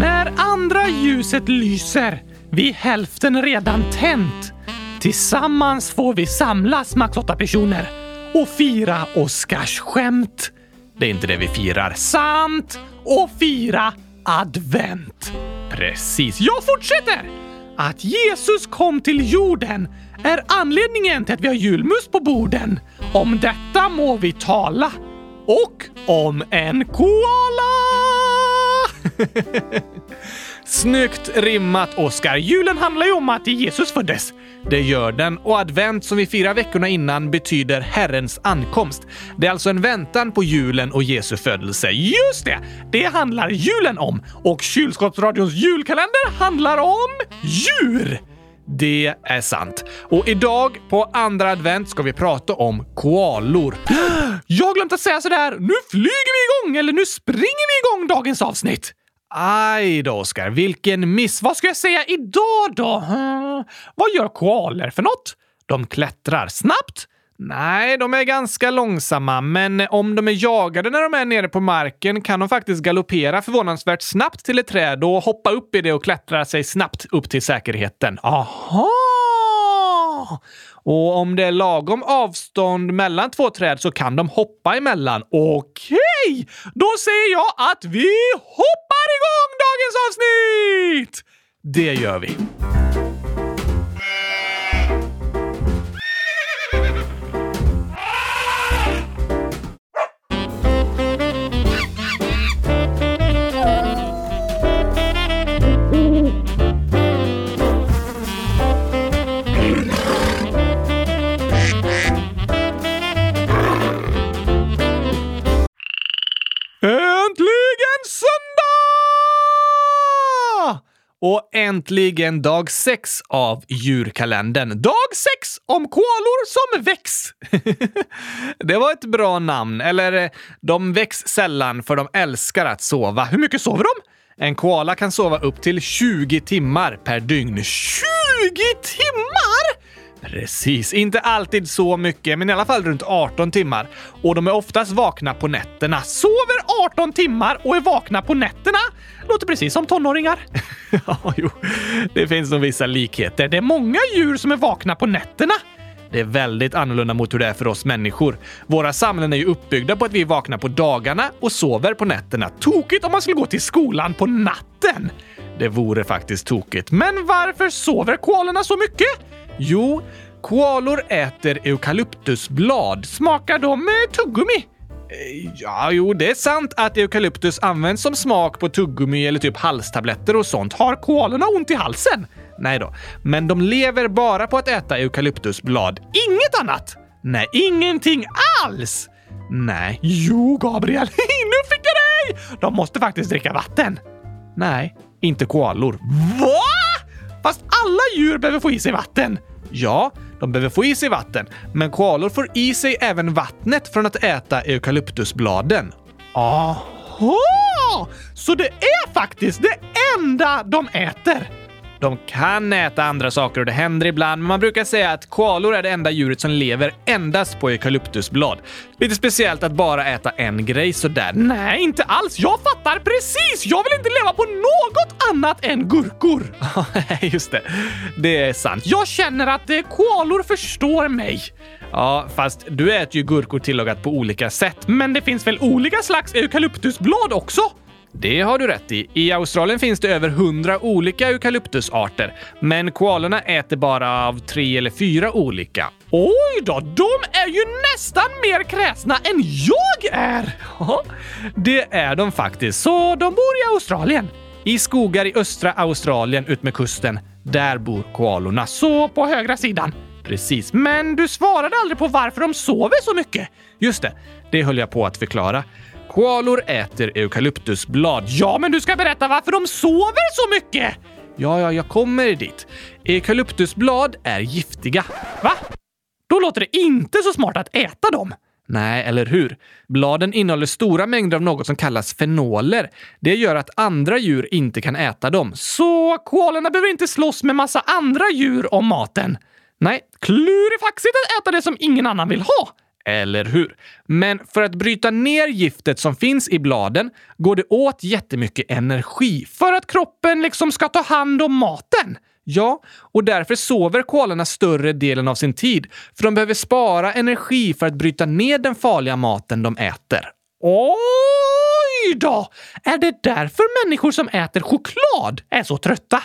När andra ljuset lyser, vi hälften redan tänt. Tillsammans får vi samlas max åtta personer och fira Oscarsskämt. Det är inte det vi firar. Sant! Och fira advent. Precis. Jag fortsätter! Att Jesus kom till jorden är anledningen till att vi har julmust på borden. Om detta må vi tala. Och om en koala! Snyggt rimmat, Oskar. Julen handlar ju om att Jesus föddes. Det gör den och advent som vi firar veckorna innan betyder Herrens ankomst. Det är alltså en väntan på julen och Jesu födelse. Just det! Det handlar julen om. Och Kylskåpsradions julkalender handlar om djur. Det är sant. Och idag på andra advent ska vi prata om koalor. Jag har glömt att säga sådär. Nu flyger vi igång! Eller nu springer vi igång dagens avsnitt! Aj då, Oskar. Vilken miss. Vad ska jag säga idag då? Hmm. Vad gör koalor för något? De klättrar snabbt. Nej, de är ganska långsamma, men om de är jagade när de är nere på marken kan de faktiskt galoppera förvånansvärt snabbt till ett träd och hoppa upp i det och klättra sig snabbt upp till säkerheten. Aha! Och om det är lagom avstånd mellan två träd så kan de hoppa emellan. Okej! Då säger jag att vi hoppar igång dagens avsnitt! Det gör vi. Och äntligen dag sex av djurkalendern. Dag sex om koalor som väcks. det var ett bra namn. Eller, eh, de väcks sällan för de älskar att sova. Hur mycket sover de? En koala kan sova upp till 20 timmar per dygn. 20 timmar! Precis, inte alltid så mycket, men i alla fall runt 18 timmar. Och de är oftast vakna på nätterna. Sover 18 timmar och är vakna på nätterna? Låter precis som tonåringar. ja, jo, det finns nog vissa likheter. Det är många djur som är vakna på nätterna. Det är väldigt annorlunda mot hur det är för oss människor. Våra samhällen är ju uppbyggda på att vi är vakna på dagarna och sover på nätterna. Tokigt om man skulle gå till skolan på natten! Det vore faktiskt tokigt. Men varför sover koalorna så mycket? Jo, koalor äter eukalyptusblad. Smakar de eh, tuggummi? Eh, ja, jo, det är sant att eukalyptus används som smak på tuggummi eller typ halstabletter och sånt. Har koalorna ont i halsen? Nej då. Men de lever bara på att äta eukalyptusblad. Inget annat? Nej, ingenting alls! Nej. Jo, Gabriel. nu fick jag dig! De måste faktiskt dricka vatten. Nej, inte koalor. Vad? Fast alla djur behöver få i sig vatten. Ja, de behöver få i sig vatten, men koalor får i sig även vattnet från att äta eukalyptusbladen. Aha! Så det är faktiskt det enda de äter? De kan äta andra saker och det händer ibland, men man brukar säga att koalor är det enda djuret som lever endast på eukalyptusblad. Lite speciellt att bara äta en grej sådär. Nej, inte alls. Jag fattar precis! Jag vill inte leva på något annat än gurkor. Just det. Det är sant. Jag känner att eh, koalor förstår mig. Ja, fast du äter ju gurkor tillagat på olika sätt. Men det finns väl olika slags eukalyptusblad också? Det har du rätt i. I Australien finns det över hundra olika eukalyptusarter, men koalorna äter bara av tre eller fyra olika. Oj då, de är ju nästan mer kräsna än jag är! Ja, det är de faktiskt, så de bor i Australien. I skogar i östra Australien utmed kusten. Där bor koalorna, så på högra sidan. Precis, men du svarade aldrig på varför de sover så mycket. Just det, det höll jag på att förklara. Koalor äter eukalyptusblad. Ja, men du ska berätta varför de sover så mycket! Ja, ja, jag kommer dit. Eukalyptusblad är giftiga. Va? Då låter det inte så smart att äta dem. Nej, eller hur? Bladen innehåller stora mängder av något som kallas fenoler. Det gör att andra djur inte kan äta dem. Så koalorna behöver inte slåss med massa andra djur om maten? Nej, klurifaxigt att äta det som ingen annan vill ha. Eller hur? Men för att bryta ner giftet som finns i bladen går det åt jättemycket energi för att kroppen liksom ska ta hand om maten. Ja, och därför sover koalorna större delen av sin tid, för de behöver spara energi för att bryta ner den farliga maten de äter. Oj då! Är det därför människor som äter choklad är så trötta?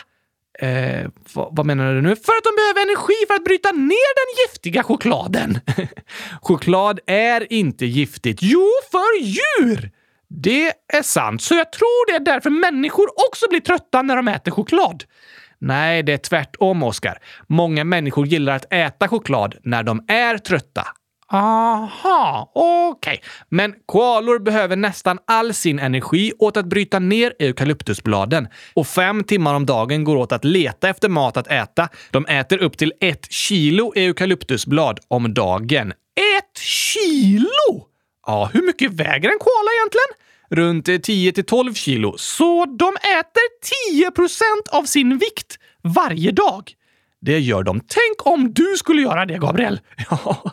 Eh, vad, vad, menar du nu? För att de behöver energi för att bryta ner den giftiga chokladen. Choklad är inte giftigt. Jo, för djur! Det är sant, så jag tror det är därför människor också blir trötta när de äter choklad. Nej, det är tvärtom, Oskar. Många människor gillar att äta choklad när de är trötta. Aha, okej. Okay. Men koalor behöver nästan all sin energi åt att bryta ner eukalyptusbladen. Och fem timmar om dagen går åt att leta efter mat att äta. De äter upp till ett kilo eukalyptusblad om dagen. Ett kilo! Ja, hur mycket väger en koala egentligen? Runt 10 till 12 kilo. Så de äter 10 procent av sin vikt varje dag. Det gör de. Tänk om du skulle göra det, Gabriel! Ja,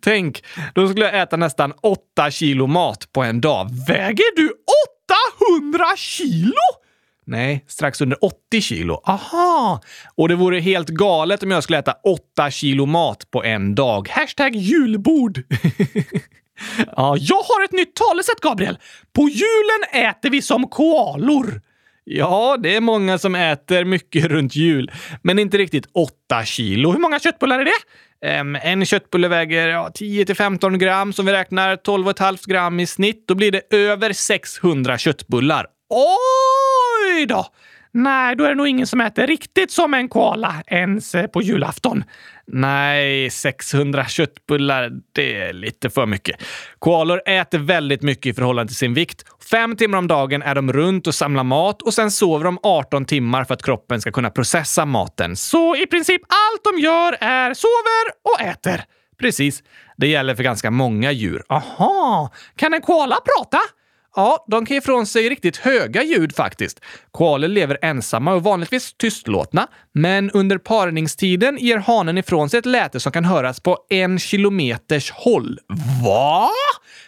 tänk. Då skulle jag äta nästan 8 kilo mat på en dag. Väger du 800 kilo? Nej, strax under 80 kilo. Aha! Och det vore helt galet om jag skulle äta 8 kilo mat på en dag. Hashtag julbord. ja, jag har ett nytt talesätt, Gabriel. På julen äter vi som koalor. Ja, det är många som äter mycket runt jul, men inte riktigt 8 kilo. Hur många köttbullar är det? Um, en köttbulle väger ja, 10 15 gram, som vi räknar 12,5 gram i snitt. Då blir det över 600 köttbullar. Oj då! Nej, då är det nog ingen som äter riktigt som en koala ens eh, på julafton. Nej, 600 köttbullar, det är lite för mycket. Koalor äter väldigt mycket i förhållande till sin vikt. Fem timmar om dagen är de runt och samlar mat och sen sover de 18 timmar för att kroppen ska kunna processa maten. Så i princip allt de gör är sover och äter. Precis. Det gäller för ganska många djur. Aha, kan en koala prata? Ja, de kan ge ifrån sig riktigt höga ljud faktiskt. Koalor lever ensamma och vanligtvis tystlåtna, men under parningstiden ger hanen ifrån sig ett läte som kan höras på en kilometers håll. Va?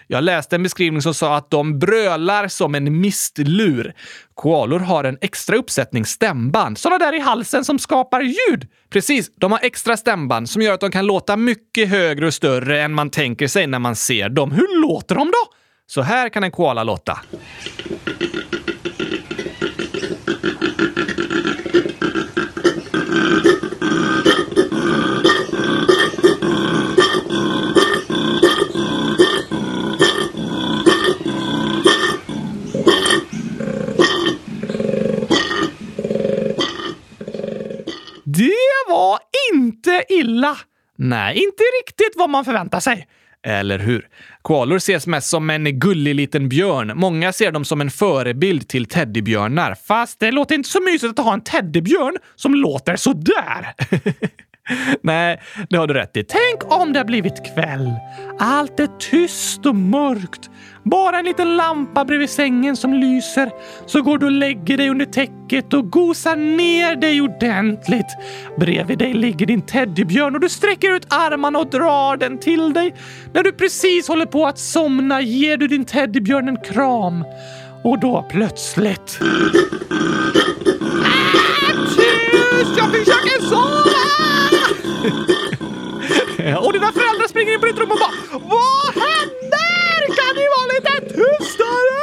Jag läste en beskrivning som sa att de brölar som en mistlur. Koalor har en extra uppsättning stämband, sådana där i halsen som skapar ljud. Precis, de har extra stämband som gör att de kan låta mycket högre och större än man tänker sig när man ser dem. Hur låter de då? Så här kan en koala låta. Det var inte illa! Nej, inte riktigt vad man förväntar sig. Eller hur? Koalor ses mest som en gullig liten björn. Många ser dem som en förebild till teddybjörnar. Fast det låter inte så mysigt att ha en teddybjörn som låter sådär. Nej, det har du rätt i. Tänk om det har blivit kväll. Allt är tyst och mörkt. Bara en liten lampa bredvid sängen som lyser. Så går du och lägger dig under täcket och gosar ner dig ordentligt. Bredvid dig ligger din teddybjörn och du sträcker ut armarna och drar den till dig. När du precis håller på att somna ger du din teddybjörn en kram. Och då plötsligt... Ah, tyst! Jag försöker sova! och dina föräldrar springer in på ditt rum och bara Vad händer? Kan ni vara lite tystare?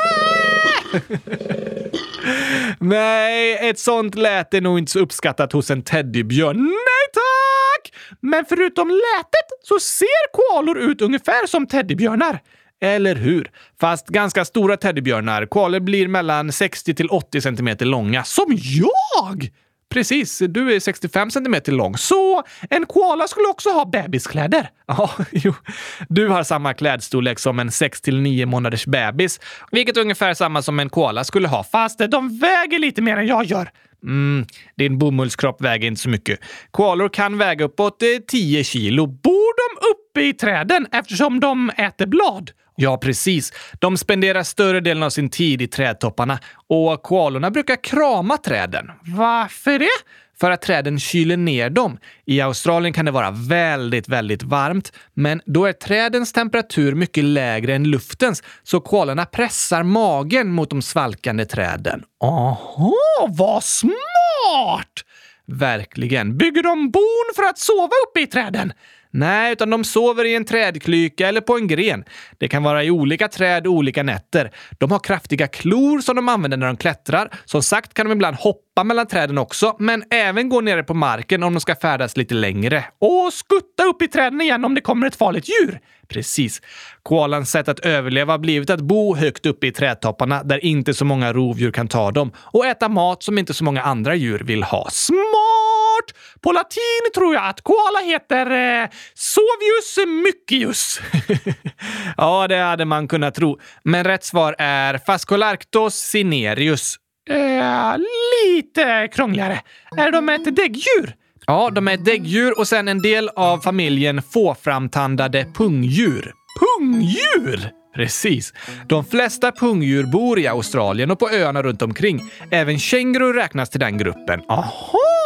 Nej, ett sånt lät är nog inte så uppskattat hos en teddybjörn. Nej tack! Men förutom lätet så ser koalor ut ungefär som teddybjörnar. Eller hur? Fast ganska stora teddybjörnar. Koalor blir mellan 60 till 80 centimeter långa. Som jag! Precis, du är 65 centimeter lång, så en koala skulle också ha bebiskläder. Ja, jo. Du har samma klädstorlek som en 6 till 9 månaders bebis, vilket är ungefär samma som en koala skulle ha, fast de väger lite mer än jag gör. Mm, din bomullskropp väger inte så mycket. Koalor kan väga uppåt eh, 10 kilo. Bor de uppe i träden eftersom de äter blad? Ja, precis. De spenderar större delen av sin tid i trädtopparna och koalorna brukar krama träden. Varför det? för att träden kyler ner dem. I Australien kan det vara väldigt, väldigt varmt, men då är trädens temperatur mycket lägre än luftens, så koalorna pressar magen mot de svalkande träden. Aha, vad smart! Verkligen. Bygger de bon för att sova uppe i träden? Nej, utan de sover i en trädklyka eller på en gren. Det kan vara i olika träd olika nätter. De har kraftiga klor som de använder när de klättrar. Som sagt kan de ibland hoppa mellan träden också, men även gå nere på marken om de ska färdas lite längre. Och skutta upp i träden igen om det kommer ett farligt djur. Precis. Koalans sätt att överleva har blivit att bo högt uppe i trädtopparna där inte så många rovdjur kan ta dem och äta mat som inte så många andra djur vill ha. Smart! På latin tror jag att koala heter eh, Sovius mycius. ja, det hade man kunnat tro. Men rätt svar är Phascolarctos cinerius. Eh, lite krångligare. Är de ett däggdjur? Ja, de är ett däggdjur och sen en del av familjen fåframtandade pungdjur. Pungdjur? Precis. De flesta pungdjur bor i Australien och på öarna runt omkring. Även kängurur räknas till den gruppen. Aha!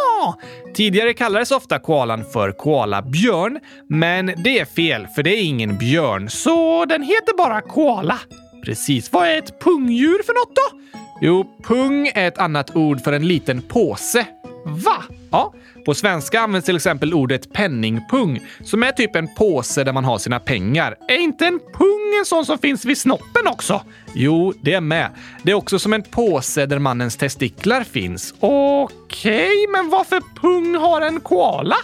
Tidigare kallades ofta koalan för koalabjörn, men det är fel för det är ingen björn, så den heter bara koala. Precis. Vad är ett pungdjur för något då? Jo, pung är ett annat ord för en liten påse. Va? Ja, på svenska används till exempel ordet penningpung, som är typ en påse där man har sina pengar. Är inte en pung en sån som finns vid snoppen också? Jo, det är med. Det är också som en påse där mannens testiklar finns. Okej, okay, men varför pung har en koala?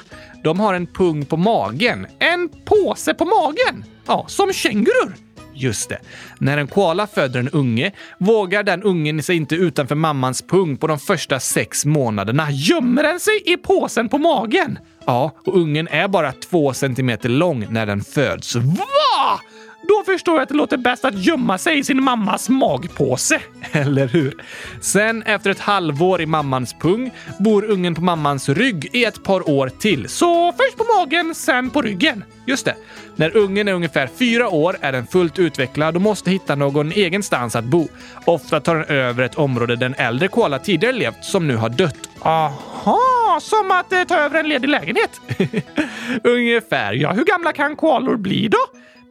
De har en pung på magen. En påse på magen? Ja, som kängurur. Just det. När en koala föder en unge vågar den ungen sig inte utanför mammans pung på de första sex månaderna. Gömmer den sig i påsen på magen? Ja, och ungen är bara två centimeter lång när den föds. Va? Då förstår jag att det låter bäst att gömma sig i sin mammas magpåse. Eller hur? Sen efter ett halvår i mammans pung bor ungen på mammans rygg i ett par år till. Så först på magen, sen på ryggen. Just det. När ungen är ungefär fyra år är den fullt utvecklad och måste hitta någon egen stans att bo. Ofta tar den över ett område den äldre koala tidigare levt som nu har dött. Aha, som att eh, ta över en ledig lägenhet? ungefär. Ja, hur gamla kan koalor bli då?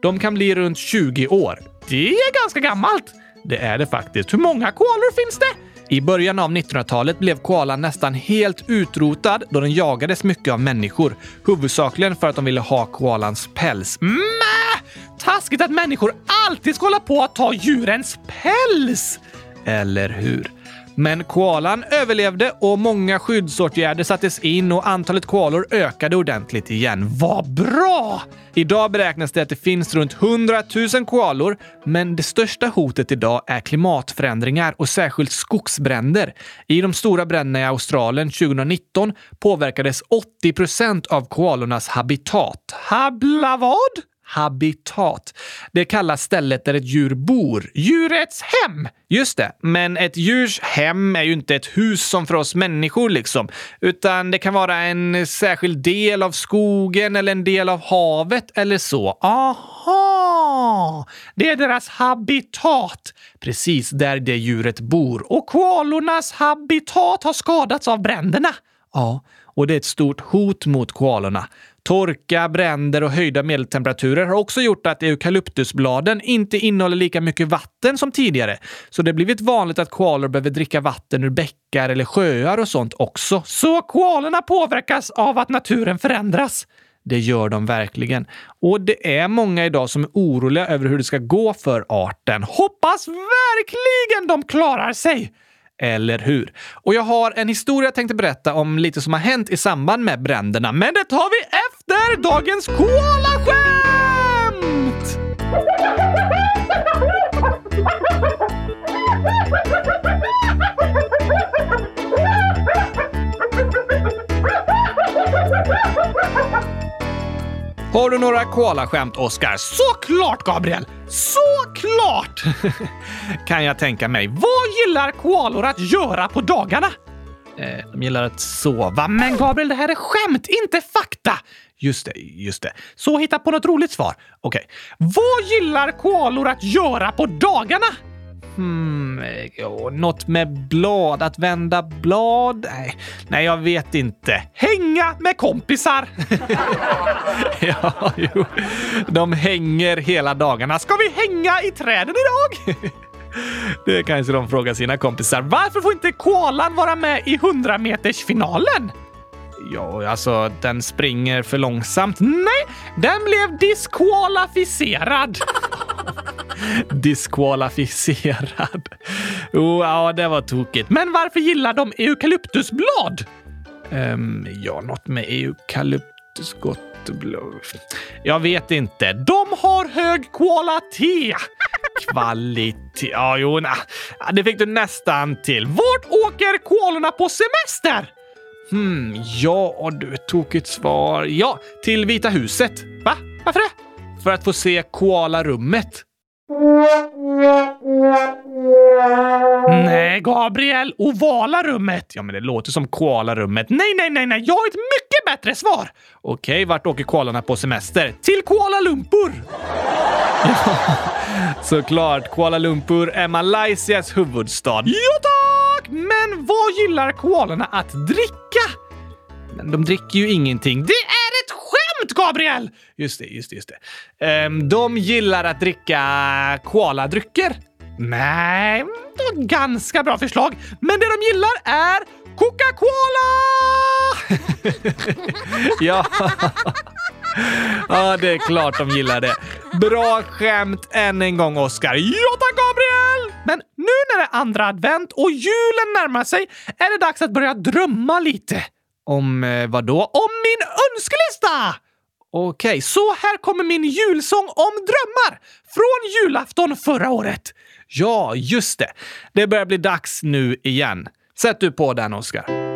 De kan bli runt 20 år. Det är ganska gammalt. Det är det faktiskt. Hur många koalor finns det? I början av 1900-talet blev koalan nästan helt utrotad då den jagades mycket av människor. Huvudsakligen för att de ville ha koalans päls. Mä! Taskigt att människor alltid ska hålla på att ta djurens päls! Eller hur? Men koalan överlevde och många skyddsåtgärder sattes in och antalet koalor ökade ordentligt igen. Vad bra! Idag beräknas det att det finns runt 100 000 koalor, men det största hotet idag är klimatförändringar och särskilt skogsbränder. I de stora bränderna i Australien 2019 påverkades 80 procent av koalornas habitat. Habla vad? Habitat. Det kallas stället där ett djur bor. Djurets hem! Just det, men ett djurs hem är ju inte ett hus som för oss människor liksom, utan det kan vara en särskild del av skogen eller en del av havet eller så. Aha! Det är deras habitat. Precis där det djuret bor. Och koalornas habitat har skadats av bränderna. Ja, och det är ett stort hot mot koalorna. Torka, bränder och höjda medeltemperaturer har också gjort att eukalyptusbladen inte innehåller lika mycket vatten som tidigare. Så det har blivit vanligt att koalor behöver dricka vatten ur bäckar eller sjöar och sånt också. Så koalorna påverkas av att naturen förändras? Det gör de verkligen. Och det är många idag som är oroliga över hur det ska gå för arten. Hoppas verkligen de klarar sig! Eller hur? Och jag har en historia jag tänkte berätta om lite som har hänt i samband med bränderna, men det tar vi efter dagens koalaskämt! Har du några koalaskämt, Oskar? Såklart, Gabriel! Såklart! kan jag tänka mig. Vad gillar koalor att göra på dagarna? Eh, de gillar att sova. Men Gabriel, det här är skämt, inte fakta! Just det, just det. Så hitta på något roligt svar. Okej. Okay. Vad gillar koalor att göra på dagarna? Hmm, jo, något med blad. Att vända blad? Nej, nej jag vet inte. Hänga med kompisar! ja, jo. De hänger hela dagarna. Ska vi hänga i träden idag? Det kanske de frågar sina kompisar. Varför får inte koalan vara med i 100 meters finalen? Ja, alltså den springer för långsamt. Nej, den blev diskvalificerad. diskvalificerad. Oh, ja, det var tokigt. Men varför gillar de eukalyptusblad? Um, ja, något med eukalyptusgott blod. Jag vet inte. De har hög kvalitet. Kvalitet? Ja, jo, na. det fick du nästan till. Vart åker koalorna på semester? Hmm, ja du, tokigt svar. Ja, till Vita huset. Va? Varför det? För att få se koalarummet. Nej, Gabriel. Ovala rummet. Ja, men det låter som koalarummet. Nej, nej, nej, nej. Jag har ett mycket bättre svar. Okej, vart åker koalarna på semester? Till Kuala Lumpur. ja, såklart. Kuala Lumpur är Malaysias huvudstad. Ja, tack! Men vad gillar koalorna att dricka? Men de dricker ju ingenting. Det är ut, Gabriel! Just det, just det, just det. Um, de gillar att dricka koaladrycker. Nej, mm, det var ganska bra förslag. Men det de gillar är Coca-Cola! ja. ja, det är klart de gillar det. Bra skämt än en gång, Oscar. Ja tack, Gabriel! Men nu när det är andra advent och julen närmar sig är det dags att börja drömma lite. Om eh, vad då? Om min önskelista! Okej, okay, så här kommer min julsång om drömmar från julafton förra året. Ja, just det. Det börjar bli dags nu igen. Sätt du på den, Oskar.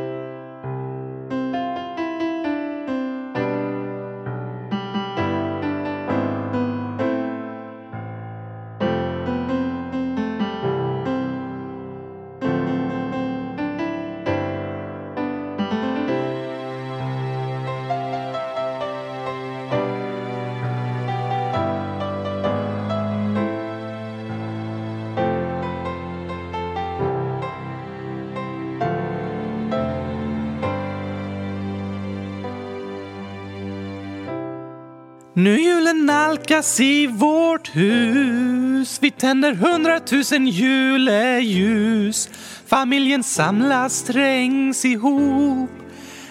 Nu julen nalkas i vårt hus. Vi tänder hundratusen juleljus Familjen samlas, trängs ihop.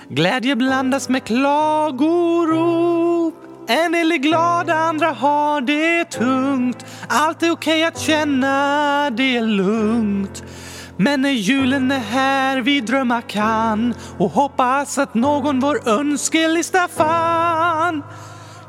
Glädje blandas med klagorop. En del är glada, andra har det tungt. Allt är okej att känna, det är lugnt. Men när julen är här vi drömma kan och hoppas att någon vår önskelista fann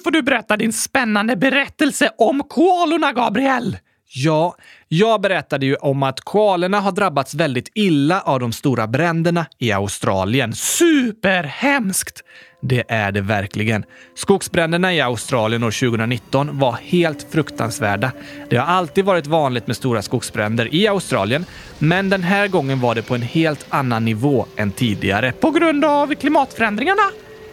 Nu får du berätta din spännande berättelse om koalorna, Gabriel! Ja, jag berättade ju om att koalorna har drabbats väldigt illa av de stora bränderna i Australien. Superhemskt! Det är det verkligen. Skogsbränderna i Australien år 2019 var helt fruktansvärda. Det har alltid varit vanligt med stora skogsbränder i Australien, men den här gången var det på en helt annan nivå än tidigare. På grund av klimatförändringarna?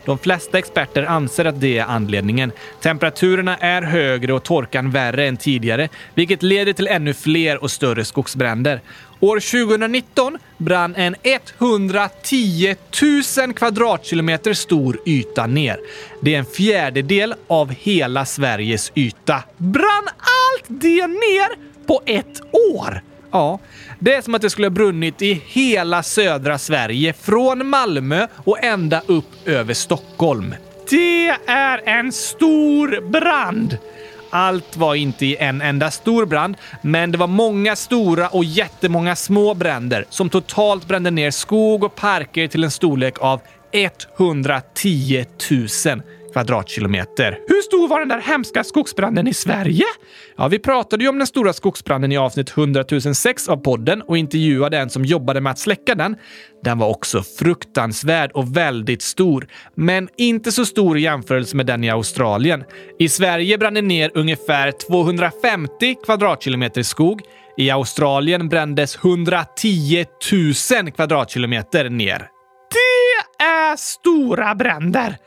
De flesta experter anser att det är anledningen. Temperaturerna är högre och torkan värre än tidigare, vilket leder till ännu fler och större skogsbränder. År 2019 brann en 110 000 kvadratkilometer stor yta ner. Det är en fjärdedel av hela Sveriges yta. Brann allt det ner på ett år? Ja, det är som att det skulle ha brunnit i hela södra Sverige, från Malmö och ända upp över Stockholm. Det är en stor brand! Allt var inte i en enda stor brand, men det var många stora och jättemånga små bränder som totalt brände ner skog och parker till en storlek av 110 000 kvadratkilometer. Hur stor var den där hemska skogsbranden i Sverige? Ja, vi pratade ju om den stora skogsbranden i avsnitt 100 006 av podden och intervjuade en som jobbade med att släcka den. Den var också fruktansvärd och väldigt stor, men inte så stor i jämförelse med den i Australien. I Sverige brann det ner ungefär 250 kvadratkilometer skog. I Australien brändes 110 000 kvadratkilometer ner. Det är stora bränder!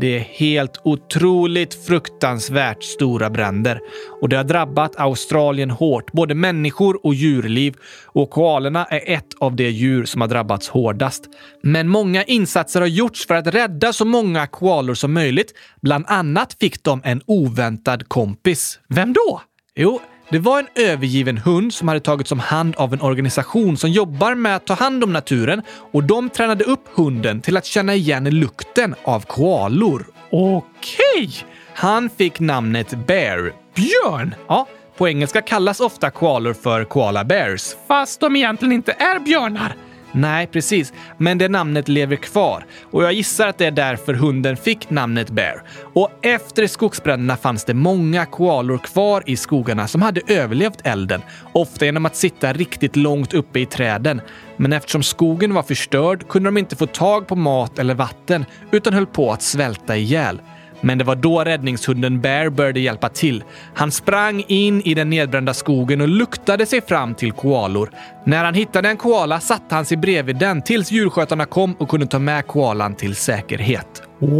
Det är helt otroligt fruktansvärt stora bränder och det har drabbat Australien hårt, både människor och djurliv och koalorna är ett av de djur som har drabbats hårdast. Men många insatser har gjorts för att rädda så många koalor som möjligt. Bland annat fick de en oväntad kompis. Vem då? Jo, det var en övergiven hund som hade tagits om hand av en organisation som jobbar med att ta hand om naturen och de tränade upp hunden till att känna igen lukten av koalor. Okej! Han fick namnet Bear. Björn? Ja, på engelska kallas ofta koalor för koala bears. Fast de egentligen inte är björnar. Nej, precis. Men det namnet lever kvar och jag gissar att det är därför hunden fick namnet Bear. Och efter skogsbränderna fanns det många koalor kvar i skogarna som hade överlevt elden, ofta genom att sitta riktigt långt uppe i träden. Men eftersom skogen var förstörd kunde de inte få tag på mat eller vatten utan höll på att svälta ihjäl. Men det var då räddningshunden Bear började hjälpa till. Han sprang in i den nedbrända skogen och luktade sig fram till koalor. När han hittade en koala satte han sig bredvid den tills djurskötarna kom och kunde ta med koalan till säkerhet. Wow!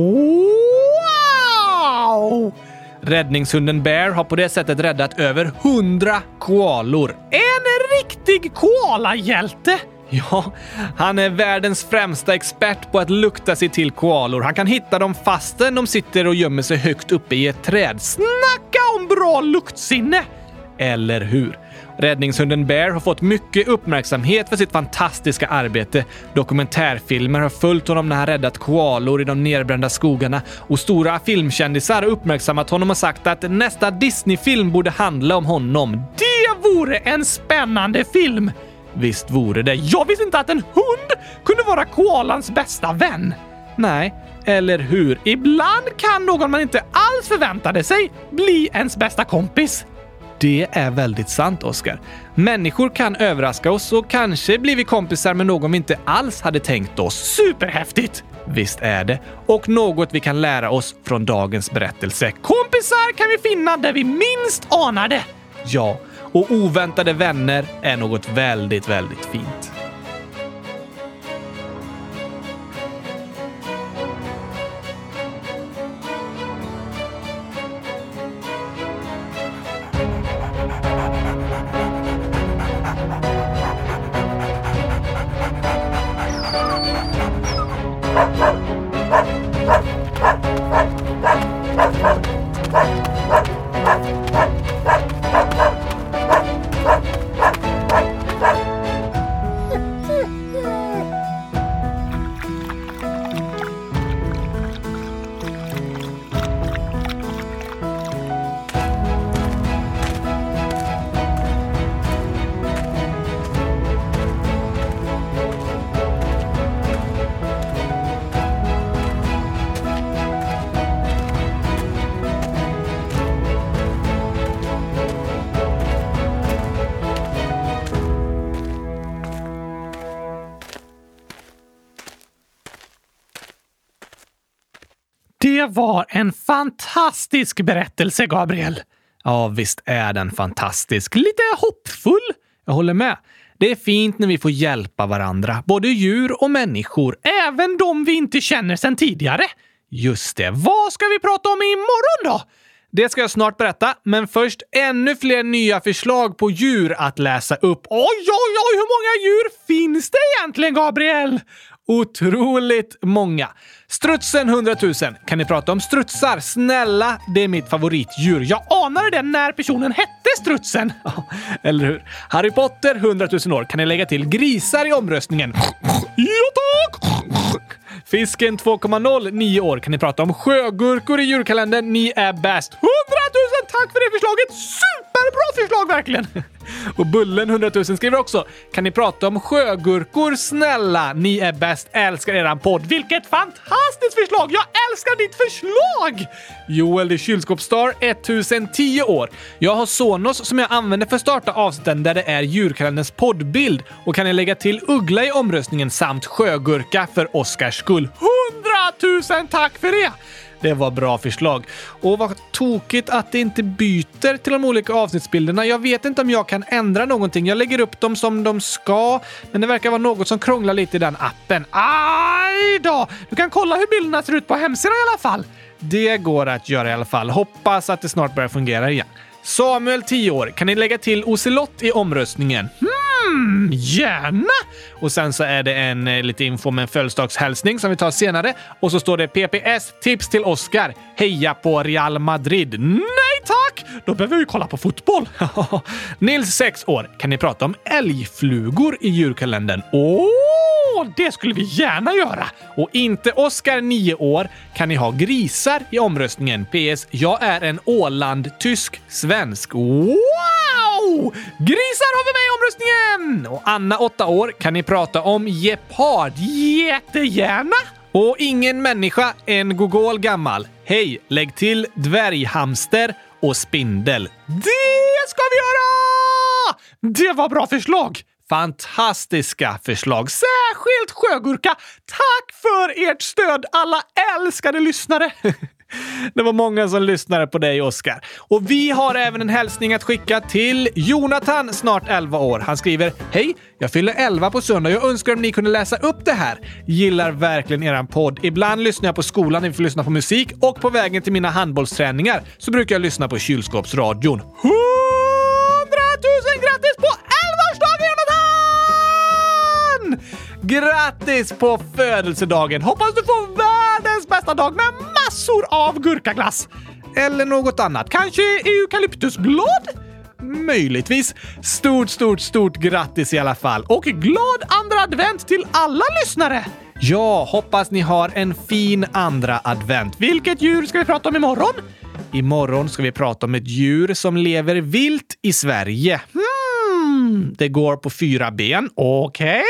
Räddningshunden Bear har på det sättet räddat över 100 koalor. En riktig koalahjälte! Ja, han är världens främsta expert på att lukta sig till koalor. Han kan hitta dem fastän de sitter och gömmer sig högt uppe i ett träd. Snacka om bra luktsinne! Eller hur? Räddningshunden Bear har fått mycket uppmärksamhet för sitt fantastiska arbete. Dokumentärfilmer har följt honom när han räddat koalor i de nerbrända skogarna och stora filmkändisar har uppmärksammat honom och sagt att nästa Disney-film borde handla om honom. Det vore en spännande film! Visst vore det. Jag visste inte att en hund kunde vara koalans bästa vän. Nej, eller hur? Ibland kan någon man inte alls förväntade sig bli ens bästa kompis. Det är väldigt sant, Oscar. Människor kan överraska oss och kanske blir vi kompisar med någon vi inte alls hade tänkt oss. Superhäftigt! Visst är det. Och något vi kan lära oss från dagens berättelse. Kompisar kan vi finna där vi minst anar det. Ja, och oväntade vänner är något väldigt, väldigt fint. Det var en fantastisk berättelse, Gabriel. Ja, visst är den fantastisk. Lite hoppfull. Jag håller med. Det är fint när vi får hjälpa varandra, både djur och människor. Även de vi inte känner sedan tidigare. Just det. Vad ska vi prata om imorgon då? Det ska jag snart berätta, men först ännu fler nya förslag på djur att läsa upp. Oj, oj, oj! Hur många djur finns det egentligen, Gabriel? Otroligt många. Strutsen 100 000. Kan ni prata om strutsar? Snälla, det är mitt favoritdjur. Jag anade det när personen hette Strutsen. Eller hur? Harry Potter 100 000 år. Kan ni lägga till grisar i omröstningen? Ja, tack! Fisken 2,0 9 år. Kan ni prata om sjögurkor i djurkalendern? Ni är bäst. 100 000 tack för det förslaget! Superbra förslag verkligen! Och Bullen 100 000 skriver också “Kan ni prata om sjögurkor snälla? Ni är bäst, älskar eran podd.” Vilket fantastiskt förslag! Jag älskar ditt förslag! Joel the Kylskåpsstar 1010 år. Jag har Sonos som jag använder för att starta avsnitten där det är djurkalenderns poddbild. Och kan ni lägga till uggla i omröstningen samt sjögurka för Oscars skull? 100 000 tack för det! Det var bra förslag. Och vad tokigt att det inte byter till de olika avsnittsbilderna. Jag vet inte om jag kan ändra någonting. Jag lägger upp dem som de ska, men det verkar vara något som krånglar lite i den appen. Aj då! Du kan kolla hur bilderna ser ut på hemsidan i alla fall. Det går att göra i alla fall. Hoppas att det snart börjar fungera igen. Samuel, 10 år. Kan ni lägga till Ocelot i omröstningen? Hmm, gärna! Och sen så är det en eh, lite info med en födelsedagshälsning som vi tar senare. Och så står det PPS tips till Oscar. Heja på Real Madrid. Nej tack! Då behöver vi kolla på fotboll. Nils, 6 år. Kan ni prata om älgflugor i djurkalendern? Åh, det skulle vi gärna göra! Och inte Oscar, 9 år. Kan ni ha grisar i omröstningen? PS. Jag är en Åland-tysk svensk. Wow! Grisar har vi med i omröstningen! Och Anna, 8 år. Kan ni prata om gepard? Jättegärna! Och ingen människa, en gogol gammal. Hej, lägg till dvärghamster och spindel. Det ska vi göra! Det var bra förslag! Fantastiska förslag. Särskilt sjögurka. Tack för ert stöd, alla älskade lyssnare! Det var många som lyssnade på dig, Oskar. Och vi har även en hälsning att skicka till Jonathan, snart 11 år. Han skriver “Hej! Jag fyller 11 på söndag jag önskar om ni kunde läsa upp det här. Gillar verkligen eran podd. Ibland lyssnar jag på skolan när vi får lyssna på musik och på vägen till mina handbollsträningar så brukar jag lyssna på kylskåpsradion. 100 000 grattis på Grattis på födelsedagen! Hoppas du får världens bästa dag med massor av gurkaglass! Eller något annat. Kanske eukalyptusblad? Möjligtvis. Stort, stort, stort grattis i alla fall. Och glad andra advent till alla lyssnare! Ja, hoppas ni har en fin andra advent. Vilket djur ska vi prata om imorgon? Imorgon ska vi prata om ett djur som lever vilt i Sverige. Hmm, det går på fyra ben. Okej. Okay.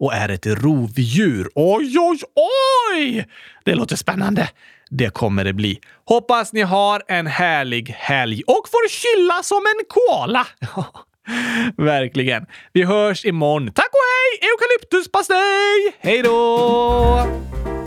Och är ett rovdjur. Oj, oj, oj! Det låter spännande. Det kommer det bli. Hoppas ni har en härlig helg och får chilla som en koala. Verkligen. Vi hörs imorgon. Tack och hej! Eukalyptuspastej! Hej då!